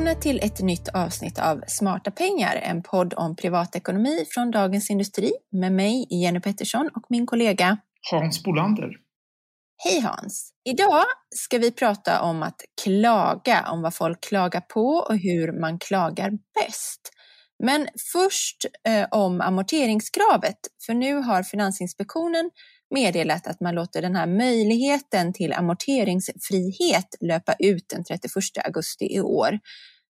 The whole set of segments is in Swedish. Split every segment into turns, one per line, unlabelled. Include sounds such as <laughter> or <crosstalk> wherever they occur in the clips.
välkomna till ett nytt avsnitt av Smarta pengar, en podd om privatekonomi från Dagens Industri med mig, Jenny Pettersson och min kollega
Hans Bolander.
Hej Hans! Idag ska vi prata om att klaga, om vad folk klagar på och hur man klagar bäst. Men först eh, om amorteringskravet, för nu har Finansinspektionen meddelat att man låter den här möjligheten till amorteringsfrihet löpa ut den 31 augusti i år.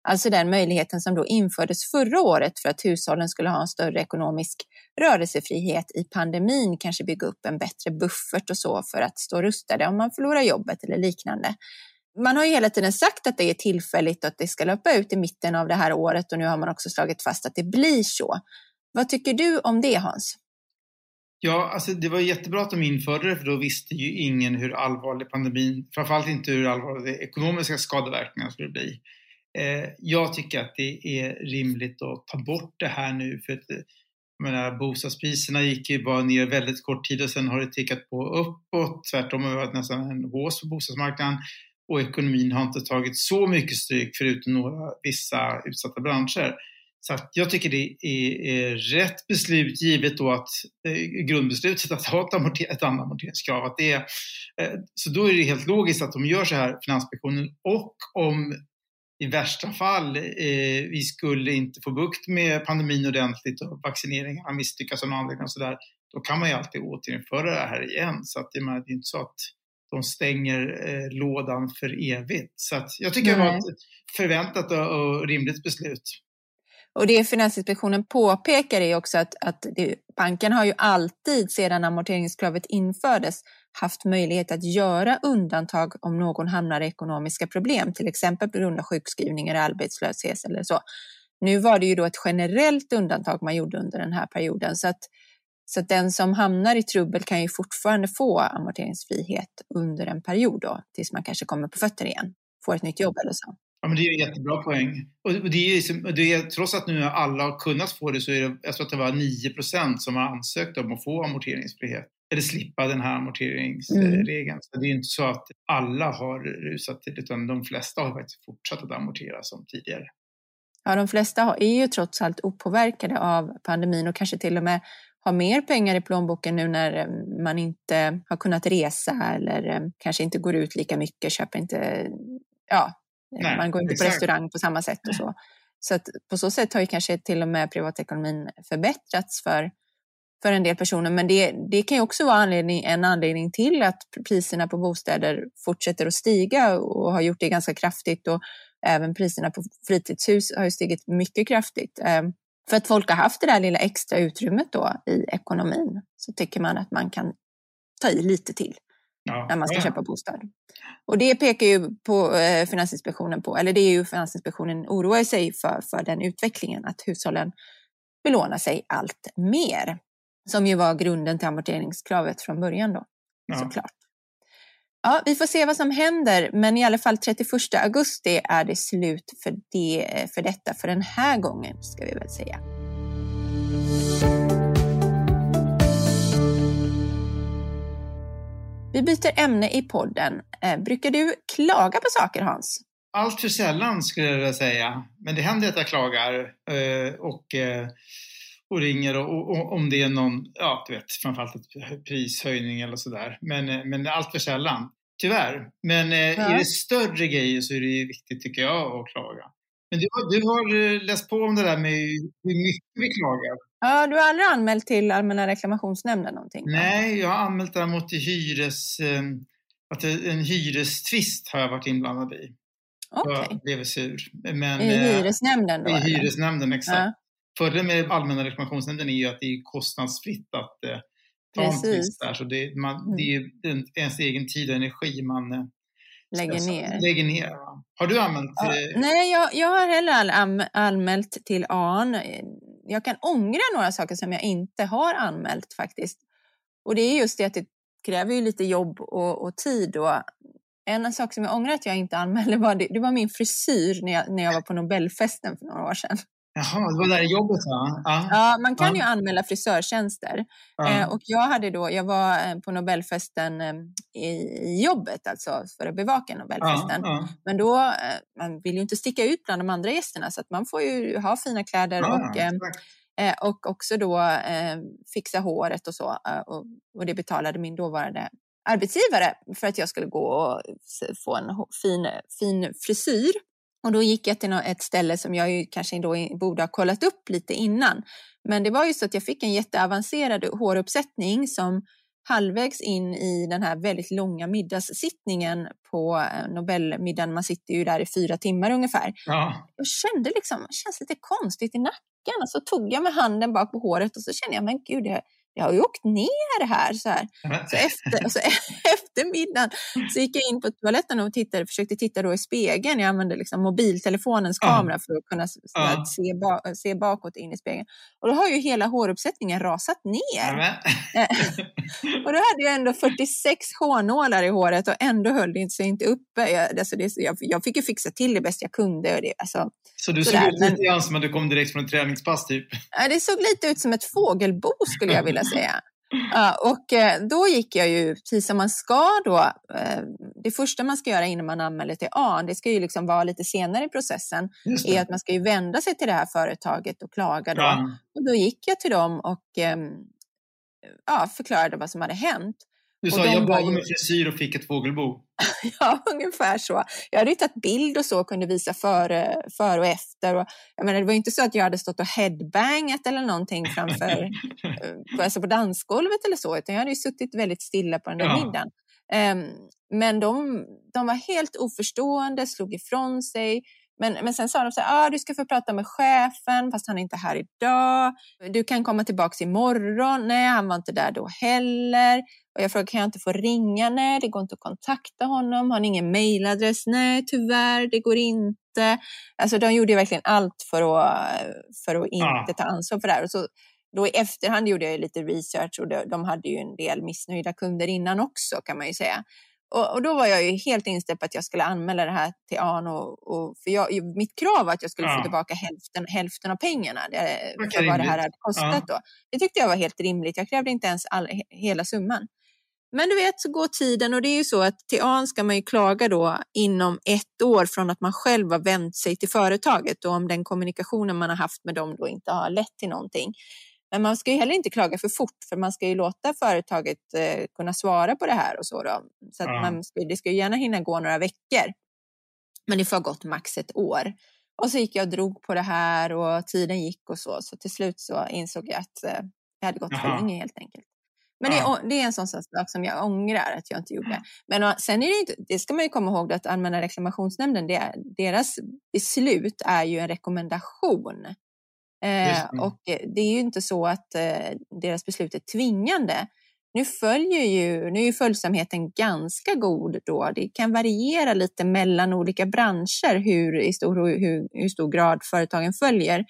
Alltså den möjligheten som då infördes förra året för att hushållen skulle ha en större ekonomisk rörelsefrihet i pandemin, kanske bygga upp en bättre buffert och så för att stå rustade om man förlorar jobbet eller liknande. Man har ju hela tiden sagt att det är tillfälligt och att det ska löpa ut i mitten av det här året och nu har man också slagit fast att det blir så. Vad tycker du om det Hans?
Ja, alltså det var jättebra att de införde det för då visste ju ingen hur allvarlig pandemin, framförallt inte hur allvarliga de ekonomiska skadeverkningarna skulle bli. Eh, jag tycker att det är rimligt att ta bort det här nu för att eh, jag menar, bostadspriserna gick ju bara ner väldigt kort tid och sen har det tickat på uppåt. Tvärtom har det varit nästan en hås på bostadsmarknaden och ekonomin har inte tagit så mycket stryk förutom några vissa utsatta branscher. Så jag tycker det är, är, rätt beslut givet då att eh, grundbeslutet att ha ett, amorter, ett annat amorteringskrav. Att det är, eh, så då är det helt logiskt att de gör så här, Finansinspektionen. Och om i värsta fall eh, vi skulle inte få bukt med pandemin ordentligt och vaccineringarna misslyckas av någon anledning och sådär, då kan man ju alltid återinföra det här igen. Så att, det är inte så att de stänger eh, lådan för evigt. Så att jag tycker Nej. det var ett förväntat och, och rimligt beslut.
Och det Finansinspektionen påpekar är också att, att det, banken har ju alltid sedan amorteringskravet infördes haft möjlighet att göra undantag om någon hamnar i ekonomiska problem, till exempel på grund av sjukskrivningar, arbetslöshet eller så. Nu var det ju då ett generellt undantag man gjorde under den här perioden så att, så att den som hamnar i trubbel kan ju fortfarande få amorteringsfrihet under en period då, tills man kanske kommer på fötter igen, får ett nytt jobb eller så.
Ja, men det är en jättebra poäng. Och det är, liksom, det är, trots att nu alla har kunnat få det så är det, jag tror att det var 9 som har ansökt om att få amorteringsfrihet. Eller slippa den här amorteringsregeln. Mm. Så det är inte så att alla har rusat till utan de flesta har faktiskt fortsatt att amortera som tidigare.
Ja, de flesta är ju trots allt opåverkade av pandemin och kanske till och med har mer pengar i plånboken nu när eh, man inte har kunnat resa eller eh, kanske inte går ut lika mycket, köper inte ja, Nej, man går inte exakt. på restaurang på samma sätt och så. Så att på så sätt har ju kanske till och med privatekonomin förbättrats för, för en del personer. Men det, det kan ju också vara anledning, en anledning till att priserna på bostäder fortsätter att stiga och har gjort det ganska kraftigt. Och även priserna på fritidshus har ju stigit mycket kraftigt. Ehm, för att folk har haft det där lilla extra utrymmet då i ekonomin så tycker man att man kan ta i lite till ja. när man ska ja. köpa bostad. Och det pekar ju på eh, Finansinspektionen på, eller det är ju Finansinspektionen oroar sig för, för den utvecklingen, att hushållen belånar sig allt mer. Som ju var grunden till amorteringskravet från början då, ja. såklart. Ja, vi får se vad som händer, men i alla fall 31 augusti är det slut för, det, för detta för den här gången, ska vi väl säga. Vi byter ämne i podden. Eh, brukar du klaga på saker Hans?
Allt för sällan skulle jag vilja säga. Men det händer att jag klagar eh, och, eh, och ringer och, och, om det är någon, ja du vet, framförallt ett prishöjning eller sådär. Men, men allt för sällan, tyvärr. Men ja. är det större grejer så är det viktigt tycker jag att klaga. Men du, du har läst på om det där med hur mycket vi klagar.
Ja, du har aldrig anmält till Allmänna reklamationsnämnden någonting?
Nej, jag har anmält däremot till hyres... Eh, att en hyrestvist har jag varit inblandad i.
Okej. Okay.
Jag blev sur.
Men, I eh, hyresnämnden då?
I eller? hyresnämnden, exakt. Ja. Fördelen med Allmänna reklamationsnämnden är ju att det är kostnadsfritt att eh, ta Precis. en tvist där. Så det, man, mm. det är ju ens egen tid och energi man eh,
lägger ner.
Lägger ner Har du anmält? Ja.
Nej, jag, jag har heller all, anmält till AN jag kan ångra några saker som jag inte har anmält faktiskt. Och det är just det att det kräver ju lite jobb och, och tid. Och en sak som jag ångrar att jag inte anmälde var, det, det var min frisyr när jag, när jag var på Nobelfesten för några år sedan.
Jaha, det var där jobbet va?
Ja, ja man kan ja. ju anmäla frisörtjänster. Ja. Eh, och jag, hade då, jag var eh, på Nobelfesten eh, i jobbet, alltså för att bevaka Nobelfesten. Men då, man vill ju inte sticka ut bland de andra gästerna så att man får ju ha fina kläder och, och också då fixa håret och så. Och, och det betalade min dåvarande arbetsgivare för att jag skulle gå och få en fin, fin frisyr. Och då gick jag till ett ställe som jag ju kanske då borde ha kollat upp lite innan. Men det var ju så att jag fick en jätteavancerad håruppsättning som halvvägs in i den här väldigt långa middagssittningen på eh, Nobelmiddagen, man sitter ju där i fyra timmar ungefär. Ja. Jag kände liksom, det känns lite konstigt i nacken och så tog jag med handen bak på håret och så kände jag, men gud, jag, jag har ju åkt ner här. Så, här. så, efter, så <laughs> efter middagen så gick jag in på toaletten och tittade, försökte titta då i spegeln. Jag använde liksom mobiltelefonens kamera ja. för att kunna ja. se, ba, se bakåt in i spegeln. Och då har ju hela håruppsättningen rasat ner. Eh, <laughs> och då hade jag ändå 46 hårnålar i håret och ändå höll det sig inte uppe. Jag, alltså det, jag, jag fick ju fixa till det bäst jag kunde. Och det, alltså,
så du såg ut lite grann som att du kom direkt från ett träningspass typ?
Det såg lite ut som ett fågelbo skulle jag vilja säga. och eh, då gick jag ju precis som man ska då. Eh, det första man ska göra innan man anmäler till AN, det ska ju liksom vara lite senare i processen, är att man ska ju vända sig till det här företaget och klaga då. Ja. Och då gick jag till dem och ehm, ja, förklarade vad som hade hänt.
Du sa, jag bad om en frisyr och fick ett fågelbo. <laughs>
ja, ungefär så. Jag hade tagit bild och så och kunde visa före, före och efter. Och, jag menar, det var inte så att jag hade stått och headbangat eller någonting framför, <laughs> alltså på dansgolvet eller så, utan jag hade ju suttit väldigt stilla på den där ja. middagen. Um, men de, de var helt oförstående, slog ifrån sig. Men, men sen sa de så här, ah, du ska få prata med chefen fast han är inte här idag. Du kan komma tillbaka imorgon. Nej, han var inte där då heller. Och jag frågade, kan jag inte få ringa? Nej, det går inte att kontakta honom. Har ni ingen mejladress? Nej, tyvärr, det går inte. Alltså de gjorde verkligen allt för att, för att inte ta ansvar för det här. Och så, då i efterhand gjorde jag lite research och de hade ju en del missnöjda kunder innan också kan man ju säga. Och, och, då var jag ju helt inställd på att jag skulle anmäla det här till AN. Och, och, för jag, mitt krav var att jag skulle ja. få tillbaka hälften, hälften av pengarna det, för vad det här hade kostat. Ja. Då. Det tyckte jag var helt rimligt. Jag krävde inte ens all, hela summan. Men du vet, så går tiden och det är ju så att till AN ska man ju klaga då inom ett år från att man själv har vänt sig till företaget och om den kommunikationen man har haft med dem då inte har lett till någonting. Men man ska ju heller inte klaga för fort för man ska ju låta företaget eh, kunna svara på det här och så. Då. Så att man ska, det ska ju gärna hinna gå några veckor. Men det får ha gått max ett år. Och så gick jag och drog på det här och tiden gick och så. Så till slut så insåg jag att eh, det hade gått Jaha. för länge helt enkelt. Men ja. det, det, är en sån sak som jag ångrar att jag inte gjorde. Men sen är det inte, det ska man ju komma ihåg att Allmänna reklamationsnämnden, det, deras beslut är ju en rekommendation. Eh, och det är ju inte så att eh, deras beslut är tvingande. Nu följer ju, nu är ju följsamheten ganska god då. Det kan variera lite mellan olika branscher hur, i stor, hur, hur stor grad företagen följer.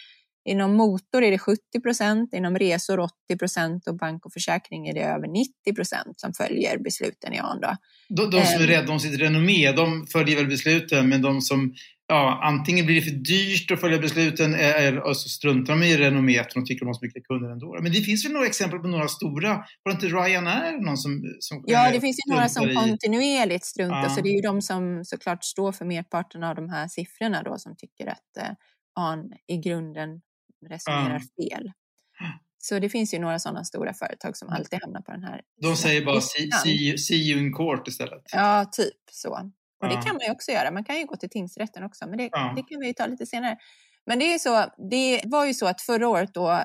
Inom motor är det 70 procent, inom resor 80 procent och bank och försäkring är det över 90 procent som följer besluten i AN. Då.
De, de som är ehm. rädda om sitt renommé, de följer väl besluten, men de som ja, antingen blir det för dyrt att följa besluten eller så struntar de i renomméet för de tycker de har så mycket kunder ändå. Men det finns väl några exempel på några stora, var det inte Ryanair någon som, som
Ja, det finns ju några som i... kontinuerligt struntar, ja. så det är ju de som såklart står för merparten av de här siffrorna då som tycker att eh, AN i grunden resonerar ja. fel. Så det finns ju några sådana stora företag som alltid hamnar på den här.
De säger bara see, see, see you in court istället.
Ja, typ så. Och det kan man ju också göra. Man kan ju gå till tingsrätten också, men det, det kan vi ju ta lite senare. Men det, är så, det var ju så att förra året då,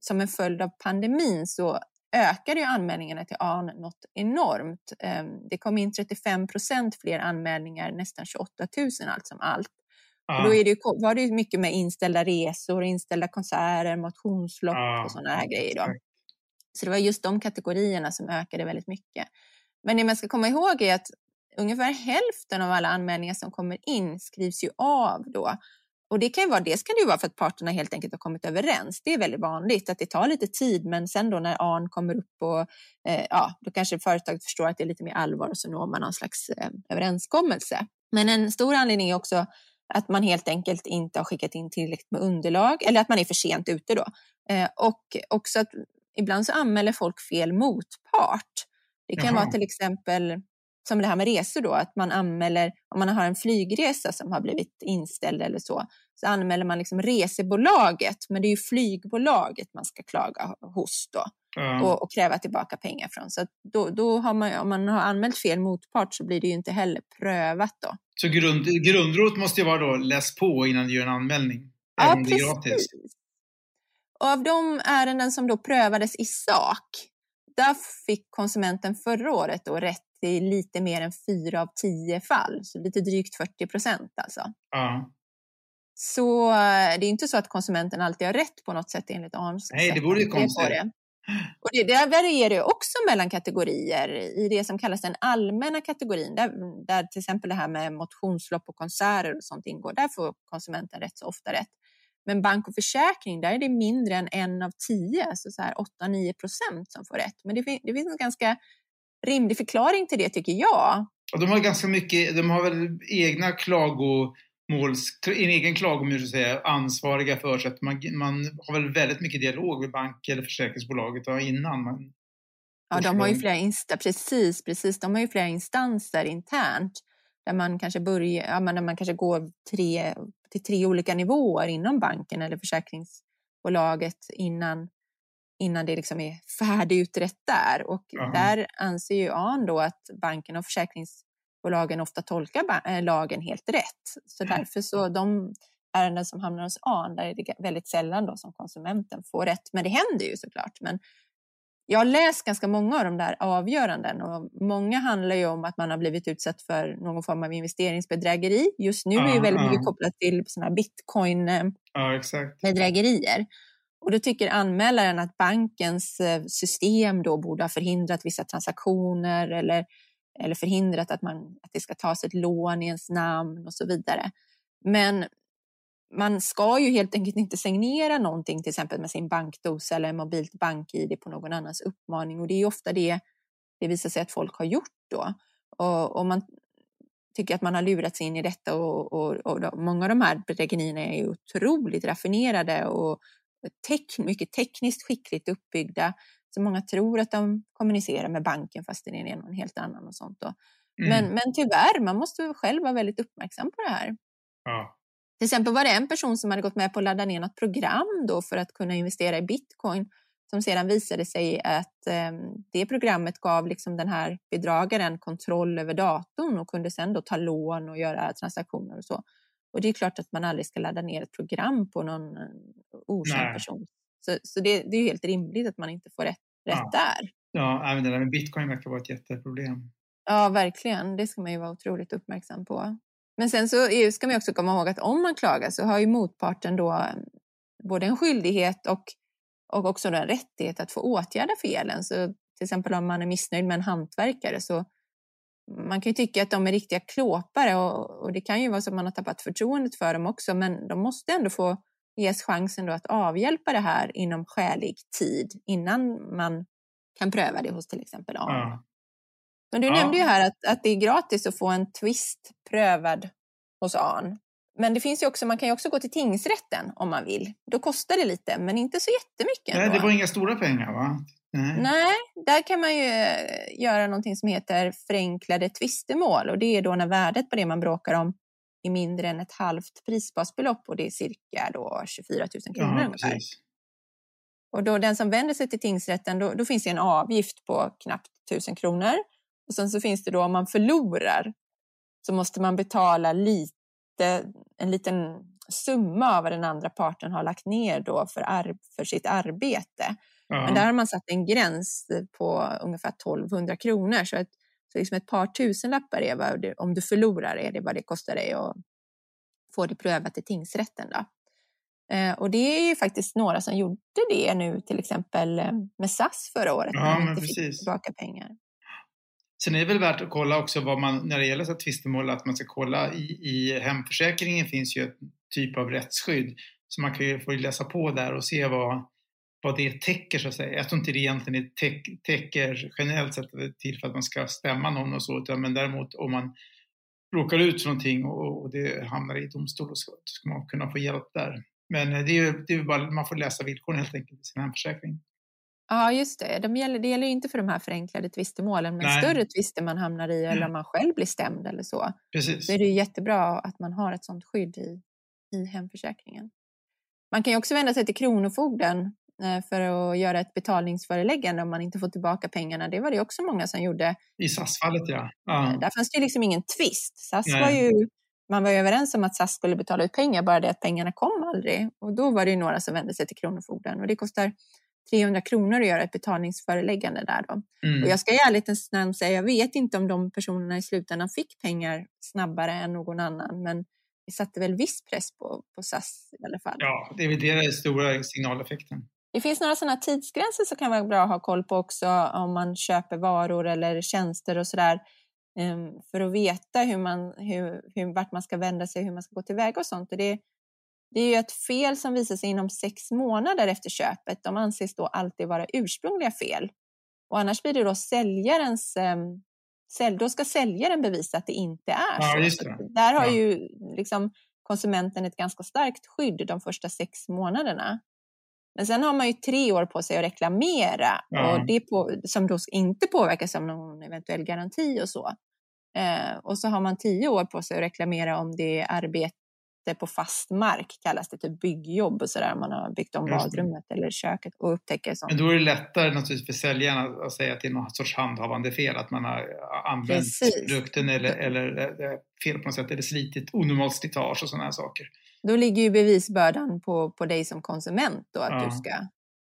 som en följd av pandemin, så ökade ju anmälningarna till AN något enormt. Ehm, det kom in 35 procent fler anmälningar, nästan 28 000 allt som allt. Ja. Och då är det, var det mycket med inställda resor, inställda konserter, motionslopp ja. och sådana här grejer. Då. Så det var just de kategorierna som ökade väldigt mycket. Men det man ska komma ihåg är att ungefär hälften av alla anmälningar som kommer in skrivs ju av då. Och det kan ju vara, dels kan det ju vara för att parterna helt enkelt har kommit överens. Det är väldigt vanligt att det tar lite tid, men sen då när AN kommer upp och eh, ja, då kanske företaget förstår att det är lite mer allvar och så når man någon slags eh, överenskommelse. Men en stor anledning är också att man helt enkelt inte har skickat in tillräckligt med underlag eller att man är för sent ute då. Eh, och också att ibland så anmäler folk fel motpart. Det kan Jaha. vara till exempel som det här med resor då, att man anmäler, om man har en flygresa som har blivit inställd eller så, så anmäler man liksom resebolaget, men det är ju flygbolaget man ska klaga hos då mm. och, och, kräva tillbaka pengar från. Så då, då har man, om man har anmält fel motpart så blir det ju inte heller prövat då.
Så grund, grundrot måste ju vara då läs på innan du gör en anmälning? Ja, precis.
Och av de ärenden som då prövades i sak, där fick konsumenten förra året då rätt i lite mer än fyra av tio fall, så lite drygt 40 procent alltså. Ja. Så eh, det är inte så att konsumenten alltid har rätt på något sätt enligt ARNs
Nej, det vore ju konstigt. Det.
Och det, det varierar också mellan kategorier. I det som kallas den allmänna kategorin, där, där till exempel det här med motionslopp och konserter och sånt ingår, där får konsumenten rätt så ofta rätt. Men bank och försäkring, där är det mindre än en av tio, alltså så här 8-9 procent som får rätt. Men det, det finns en ganska rimlig förklaring till det tycker jag.
Och de har ganska mycket, de har väl egna klagomåls, en egen klagomur så att säga, ansvariga för sig. Man, man har väl väldigt mycket dialog med bank eller försäkringsbolaget innan man
Ja, de har ju flera insta precis, precis. De har ju flera instanser internt där man kanske börjar, ja, där man kanske går tre, till tre olika nivåer inom banken eller försäkringsbolaget innan innan det liksom är färdigutrett där. Och Aha. där anser ju AN då att banken och försäkringsbolagen ofta tolkar eh, lagen helt rätt. Så mm. därför så de ärenden som hamnar hos AN, där är det väldigt sällan då som konsumenten får rätt. Men det händer ju såklart. Men jag har läst ganska många av de där avgöranden och många handlar ju om att man har blivit utsatt för någon form av investeringsbedrägeri. Just nu är det väldigt mycket kopplat till sådana bitcoin-bedrägerier. Och då tycker anmälaren att bankens eh, system då borde ha förhindrat vissa transaktioner eller, eller förhindrat att, man, att det ska tas ett lån i ens namn och så vidare. Men man ska ju helt enkelt inte signera någonting, till exempel med sin bankdosa eller mobilt bank-id på någon annans uppmaning. Och det är ofta det det visar sig att folk har gjort då. Och, och man tycker att man har lurats in i detta och, och, och många av de här bedrägerierna är ju otroligt raffinerade och tek mycket tekniskt skickligt uppbyggda. Så många tror att de kommunicerar med banken fast det är någon helt annan och sånt. Då. Mm. Men, men tyvärr, man måste själv vara väldigt uppmärksam på det här. Ja. Till exempel var det en person som hade gått med på att ladda ner något program då för att kunna investera i bitcoin som sedan visade sig att eh, det programmet gav liksom den här bedragaren kontroll över datorn och kunde sedan då ta lån och göra transaktioner och så. Och det är klart att man aldrig ska ladda ner ett program på någon eh, okänd Nej. person. Så, så det, det, är helt rimligt att man inte får rätt, rätt
ja.
där.
Ja, även det där med bitcoin verkar vara ett jätteproblem.
Ja, verkligen. Det ska man ju vara otroligt uppmärksam på. Men sen så ska man också komma ihåg att om man klagar så har ju motparten då både en skyldighet och, och också en rättighet att få åtgärda felen. Så till exempel om man är missnöjd med en hantverkare så man kan ju tycka att de är riktiga klåpare och, och, det kan ju vara så att man har tappat förtroendet för dem också, men de måste ändå få ges chansen då att avhjälpa det här inom skälig tid innan man kan pröva det hos till exempel ARN. Ja. Men du ja. nämnde ju här att, att det är gratis att få en twist prövad hos ARN. Men det finns ju också, man kan ju också gå till tingsrätten om man vill. Då kostar det lite, men inte så jättemycket.
Nej, det var inga stora pengar va?
Nej. Nej, där kan man ju eh, göra någonting som heter förenklade tvistemål och det är då när värdet på det man bråkar om är mindre än ett halvt prisbasbelopp och det är cirka då 24 000 kronor ja, ungefär. Precis. Och då den som vänder sig till tingsrätten, då, då finns det en avgift på knappt 1000 kronor. Och sen så finns det då om man förlorar så måste man betala lite, en liten summa av vad den andra parten har lagt ner då för, ar för sitt arbete. Men där har man satt en gräns på ungefär 1200 kronor. Så, att, så liksom ett par tusenlappar är vad, om du förlorar är det vad det kostar dig att få det prövat i tingsrätten. Då. Eh, och det är ju faktiskt några som gjorde det nu, till exempel eh, med SAS förra året, ja, när man inte precis. fick tillbaka pengar.
Sen är det väl värt att kolla också vad man, när det gäller så tvistemål, att man ska kolla i, i hemförsäkringen finns ju ett typ av rättsskydd. Så man kan ju få läsa på där och se vad, vad det täcker så att säga. Jag tror inte det egentligen täcker generellt sett till för att man ska stämma någon och så, utan men däremot om man råkar ut för någonting och, och det hamnar i domstol och så ska man kunna få hjälp där. Men det är ju det är bara, man får läsa villkoren helt enkelt i sin hemförsäkring.
Ja, just det. De gäller, det gäller inte för de här förenklade tvistemålen, men Nej. större tvister man hamnar i eller om man själv blir stämd eller så.
Precis.
Så är det jättebra att man har ett sådant skydd i, i hemförsäkringen. Man kan ju också vända sig till Kronofogden eh, för att göra ett betalningsföreläggande om man inte får tillbaka pengarna. Det var det också många som gjorde.
I SAS-fallet ja. ja.
Eh, där fanns det liksom ingen tvist. SAS var ju, man var ju överens om att SAS skulle betala ut pengar, bara det att pengarna kom aldrig. Och då var det ju några som vände sig till Kronofogden och det kostar 300 kronor att göra ett betalningsföreläggande där. Då. Mm. Och jag ska i ärlighetens namn säga, jag vet inte om de personerna i slutändan fick pengar snabbare än någon annan, men det satte väl viss press på, på SAS i alla fall.
Ja, det är väl det stora signaleffekten.
Det finns några sådana tidsgränser som kan vara bra att ha koll på också om man köper varor eller tjänster och sådär. Um, för att veta hur man, hur, hur, vart man ska vända sig, hur man ska gå tillväga och sånt. Och det, det är ju ett fel som visar sig inom sex månader efter köpet. De anses då alltid vara ursprungliga fel. Och annars blir det då säljarens um, då ska säljaren bevisa att det inte är
ja,
så. Där har ja. ju liksom konsumenten ett ganska starkt skydd de första sex månaderna. Men sen har man ju tre år på sig att reklamera ja. och det på, som då inte påverkas av någon eventuell garanti och så. Eh, och så har man tio år på sig att reklamera om det är arbete på fast mark kallas det, typ byggjobb och sådär, man har byggt om badrummet eller köket och upptäcker sånt.
Men då är det lättare naturligtvis för säljaren att säga att det är något sorts handhavande fel, att man har använt Precis. produkten eller, eller fel på något sätt, eller slitit onormalt slitage och sådana här saker.
Då ligger ju bevisbördan på, på dig som konsument då, att ja. du ska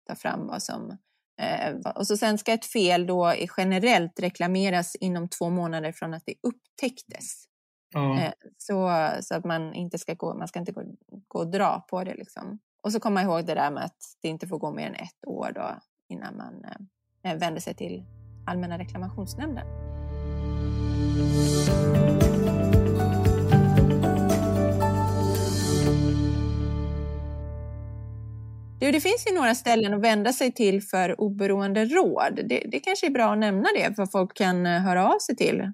ta fram vad som eh, och så sen ska ett fel då generellt reklameras inom två månader från att det upptäcktes. Ja. Eh, så, så att man inte ska gå, man ska inte gå, gå och dra på det. Liksom. Och så komma ihåg det där med att det inte får gå mer än ett år då, innan man eh, vänder sig till Allmänna reklamationsnämnden. Du, det finns ju några ställen att vända sig till för oberoende råd. Det, det kanske är bra att nämna det, för folk kan eh, höra av sig till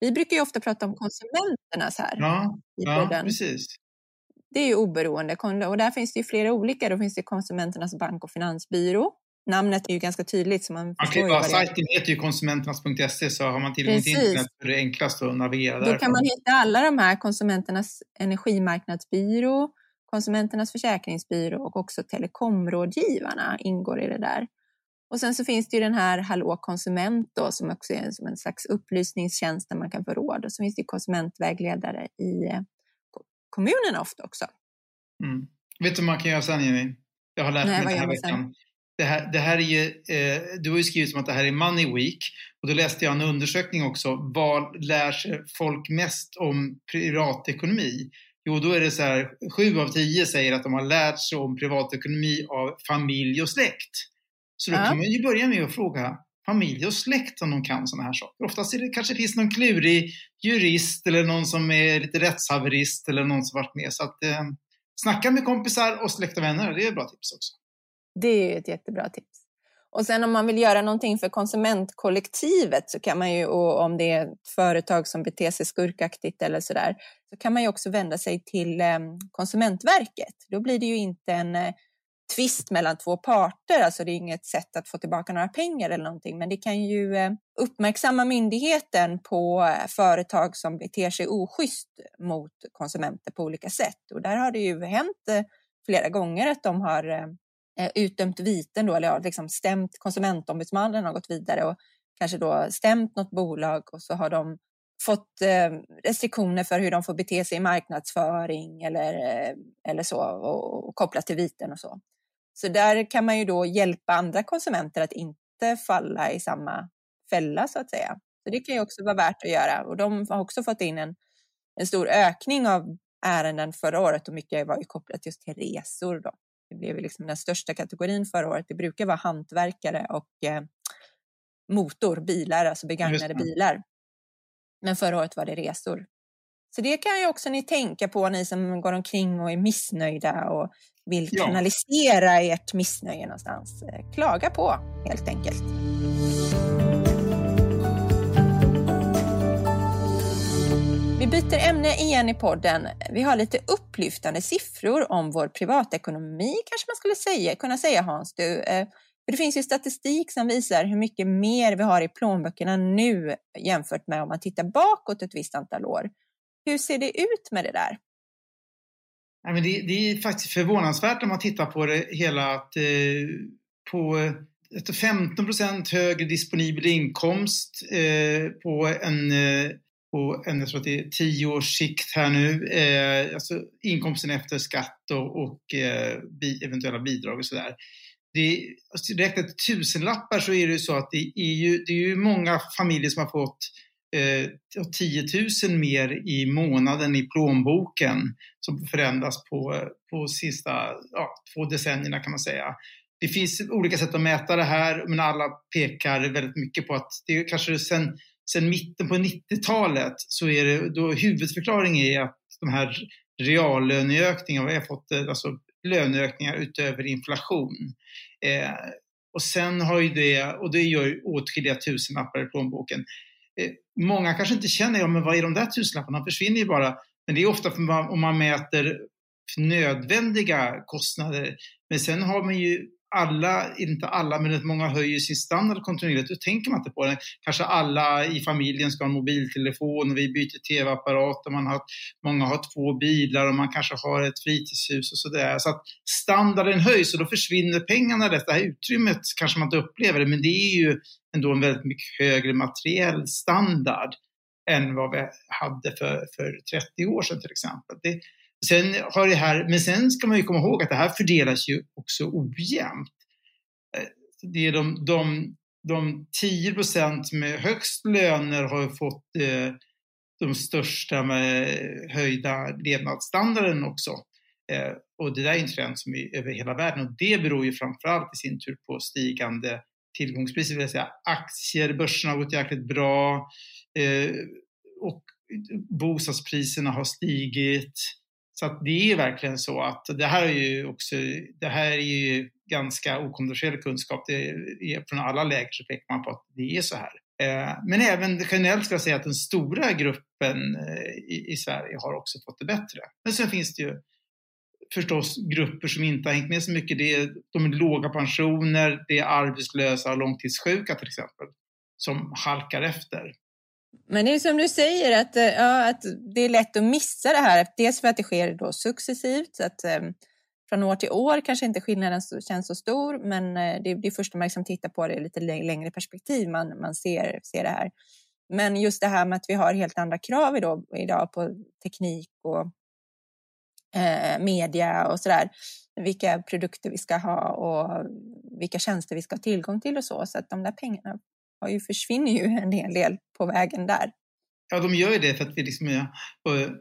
vi brukar ju ofta prata om konsumenterna så här.
Ja, ja precis.
Det är ju oberoende och där finns det ju flera olika. Då finns det Konsumenternas bank och finansbyrå. Namnet är ju ganska tydligt. Så man
okay, ja, sajten heter ju konsumenternas.se så har man tillgång till internet är det enklast att navigera där.
Då kan man hitta alla de här Konsumenternas energimarknadsbyrå, Konsumenternas försäkringsbyrå och också telekområdgivarna ingår i det där. Och sen så finns det ju den här Hallå konsument då, som också är som en slags upplysningstjänst där man kan få råd. Och så finns det konsumentvägledare i eh, kommunerna ofta också.
Mm. Vet du vad man kan göra sen Jenny? Jag har lärt mig Nej, den här veckan. Det här, det här är ju, eh, du har ju skrivit som att det här är Money Week och då läste jag en undersökning också. Vad lär sig folk mest om privatekonomi? Jo, då är det så här, sju av tio säger att de har lärt sig om privatekonomi av familj och släkt. Så då ja. kan man ju börja med att fråga familj och släkt om de kan sådana här saker. Oftast är det kanske finns någon klurig jurist eller någon som är lite rättshaverist eller någon som varit med. Så att eh, snacka med kompisar och släkt och vänner, det är ett bra tips också.
Det är ett jättebra tips. Och sen om man vill göra någonting för konsumentkollektivet så kan man ju, och om det är ett företag som beter sig skurkaktigt eller sådär, så kan man ju också vända sig till ehm, Konsumentverket. Då blir det ju inte en eh, tvist mellan två parter, alltså det är inget sätt att få tillbaka några pengar eller någonting, men det kan ju eh, uppmärksamma myndigheten på eh, företag som beter sig oschysst mot konsumenter på olika sätt. Och där har det ju hänt flera gånger att de har Eh, utdömt viten då, eller liksom stämt konsumentombudsmannen har gått vidare och kanske då stämt något bolag och så har de fått eh, restriktioner för hur de får bete sig i marknadsföring eller, eh, eller så och, och kopplat till viten och så. Så där kan man ju då hjälpa andra konsumenter att inte falla i samma fälla så att säga. Så det kan ju också vara värt att göra och de har också fått in en, en stor ökning av ärenden förra året och mycket var ju kopplat just till resor då. Det blev liksom den största kategorin förra året. Det brukar vara hantverkare och eh, motor, bilar, alltså begagnade bilar. Men förra året var det resor. Så det kan ju också ni tänka på, ni som går omkring och är missnöjda och vill ja. kanalisera ert missnöje någonstans. Eh, klaga på, helt enkelt. Vi ämne igen i podden, vi har lite upplyftande siffror om vår privatekonomi kanske man skulle säga, kunna säga Hans. Du, eh, för det finns ju statistik som visar hur mycket mer vi har i plånböckerna nu jämfört med om man tittar bakåt ett visst antal år. Hur ser det ut med det där?
Nej, men det, det är faktiskt förvånansvärt om man tittar på det hela att eh, på 15 procent högre disponibel inkomst eh, på en eh, på en, jag tror att det är tio års sikt här nu, eh, alltså inkomsten efter skatt och, och eh, bi, eventuella bidrag och sådär. Det, alltså, räknat till tusenlappar så är det ju så att det är ju, det är ju många familjer som har fått eh, 10 000 mer i månaden i plånboken som förändras på, på sista ja, två decennierna kan man säga. Det finns olika sätt att mäta det här men alla pekar väldigt mycket på att det är kanske sen sen mitten på 90-talet så är det, då huvudförklaringen är att de här reallöneökningarna, vi har fått eh, alltså löneökningar utöver inflation. Eh, och sen har ju det, och det gör ju åtskilliga tusenlappar i plånboken. Eh, många kanske inte känner, ja men vad är de där tusenlapparna? De försvinner ju bara. Men det är ofta om man mäter nödvändiga kostnader. Men sen har man ju alla, inte alla, men många höjer sin standard kontinuerligt. Då tänker man inte på det. Kanske alla i familjen ska ha en mobiltelefon och vi byter tv-apparat och man har, många har två bilar och man kanske har ett fritidshus och sådär. Så att standarden höjs och då försvinner pengarna. Det här utrymmet kanske man inte upplever det, men det är ju ändå en väldigt mycket högre materiell standard än vad vi hade för, för 30 år sedan till exempel. Det, Sen har det här, men sen ska man ju komma ihåg att det här fördelas ju också ojämnt. Eh, det är de, de, de 10 procent med högst löner har fått eh, de största med höjda levnadsstandarden också. Eh, och det där är en trend som är över hela världen och det beror ju framförallt i sin tur på stigande tillgångspriser, vill säga aktier, börsen har gått jäkligt bra eh, och bostadspriserna har stigit. Så att det är verkligen så att det här är ju också, det här är ju ganska okontroversiell kunskap. Det är, från alla läger så pekar man på att det är så här. Eh, men även generellt ska jag säga att den stora gruppen eh, i, i Sverige har också fått det bättre. Men sen finns det ju förstås grupper som inte har hängt med så mycket. Det är de med låga pensioner, det är arbetslösa och långtidssjuka till exempel, som halkar efter.
Men det är som du säger att, eh, ja, att det är lätt att missa det här. Dels för att det sker då successivt. Så att, eh, från år till år kanske inte skillnaden känns så stor men eh, det, det är först när man liksom tittar på det i lite längre perspektiv man, man ser, ser det här. Men just det här med att vi har helt andra krav idag, idag på teknik och eh, media och sådär. Vilka produkter vi ska ha och vilka tjänster vi ska ha tillgång till och så. Så att de där pengarna har ju, försvinner ju en hel del på vägen där.
Ja, de gör ju det för att vi liksom,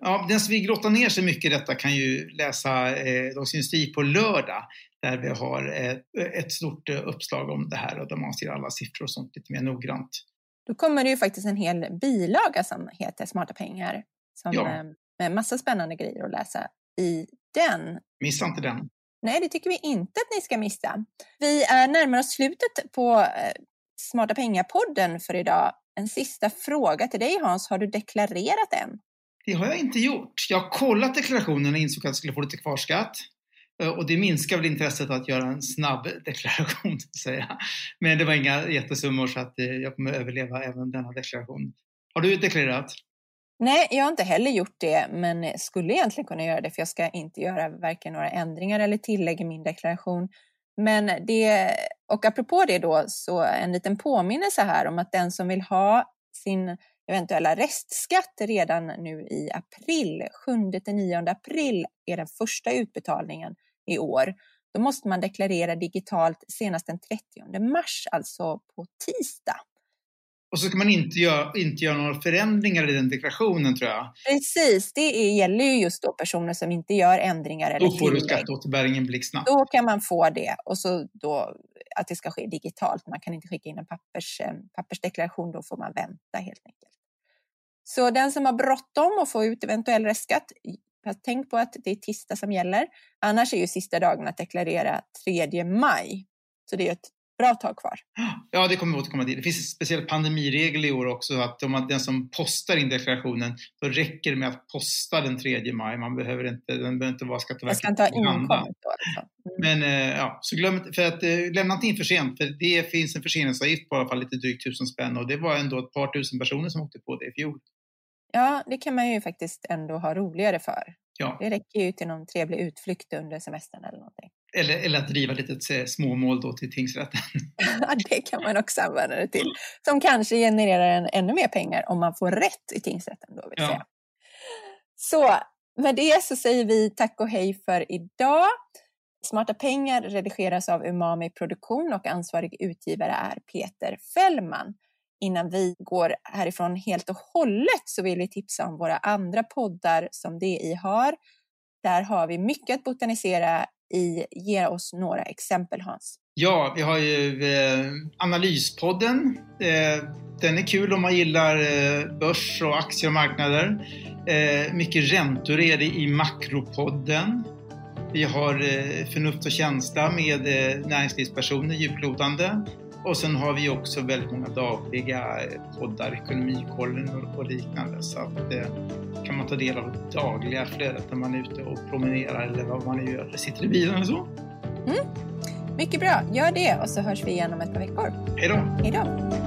ja, den som vill grotta ner sig mycket i detta kan ju läsa eh, Dagens Industri på lördag där vi har eh, ett stort eh, uppslag om det här och där man ser alla siffror och sånt lite mer noggrant.
Då kommer det ju faktiskt en hel bilaga som heter Smarta pengar som, ja. Eh, med massa spännande grejer att läsa i den.
Missa inte den.
Nej, det tycker vi inte att ni ska missa. Vi är närmare oss slutet på eh, Smarta pengar-podden för idag. En sista fråga till dig Hans, har du deklarerat än?
Det har jag inte gjort. Jag har kollat deklarationen och insåg att jag skulle få lite kvarskatt. Eh, och det minskar väl intresset att göra en snabb <laughs> deklaration, säga. Men det var inga jättesummor så att eh, jag kommer överleva även denna deklaration. Har du deklarerat?
Nej, jag har inte heller gjort det, men skulle egentligen kunna göra det för jag ska inte göra varken några ändringar eller tillägg i min deklaration. Men det, och apropå det då, så en liten påminnelse här om att den som vill ha sin eventuella restskatt redan nu i april, 7-9 april är den första utbetalningen i år. Då måste man deklarera digitalt senast den 30 mars, alltså på tisdag.
Och så ska man inte göra, inte göra några förändringar i den deklarationen tror jag.
Precis, det gäller ju just då personer som inte gör ändringar eller
Då får tillägg. du skatteåterbäringen blixtsnabbt.
Då kan man få det och så då att det ska ske digitalt. Man kan inte skicka in en pappers, pappersdeklaration, då får man vänta helt enkelt. Så den som har bråttom att få ut eventuell restskatt, tänk på att det är tisdag som gäller. Annars är ju sista dagen att deklarera 3 maj. Så det är ett bra tag kvar.
Ja, det kommer vi återkomma till. Det finns en speciell pandemiregel i år också, att om man, den som postar in deklarationen, då räcker det med att posta den 3 maj. Man behöver inte, den behöver inte vara Skatteverket
Jag ska inte ha inkommit då alltså.
Mm. Men eh, ja, så glöm för att eh, lämna inte in för sent, för det finns en förseningsavgift på i alla fall lite drygt tusen spänn och det var ändå ett par tusen personer som åkte på det i fjol.
Ja, det kan man ju faktiskt ändå ha roligare för.
Ja.
Det räcker ju till någon trevlig utflykt under semestern eller någonting.
Eller, eller att driva lite småmål då till tingsrätten. <laughs>
Ja, det kan man också använda det till. Som kanske genererar en, ännu mer pengar om man får rätt i tingsrätten. Då vill
Ja.
säga. Så med det så säger vi tack och hej för idag. Smarta pengar redigeras av Umami Produktion och ansvarig utgivare är Peter Fällman. Innan vi går härifrån helt och hållet så vill vi tipsa om våra andra poddar som DI har. Där har vi mycket att botanisera i. Ge oss några exempel Hans.
Ja, vi har ju eh, Analyspodden. Eh, den är kul om man gillar eh, börs och aktier och marknader. Eh, mycket räntor är det i Makropodden. Vi har eh, Förnuft och känsla med eh, näringslivspersoner, djuplodande. Och sen har vi också väldigt många dagliga eh, poddar, Ekonomikollen och, liknande. Så att eh, kan man ta del av det dagliga flödet när man är ute och promenerar eller vad man nu gör, sitter i bilen eller så.
Mycket bra, gör det och så hörs vi igen om ett par veckor.
Hej då!
Hej då!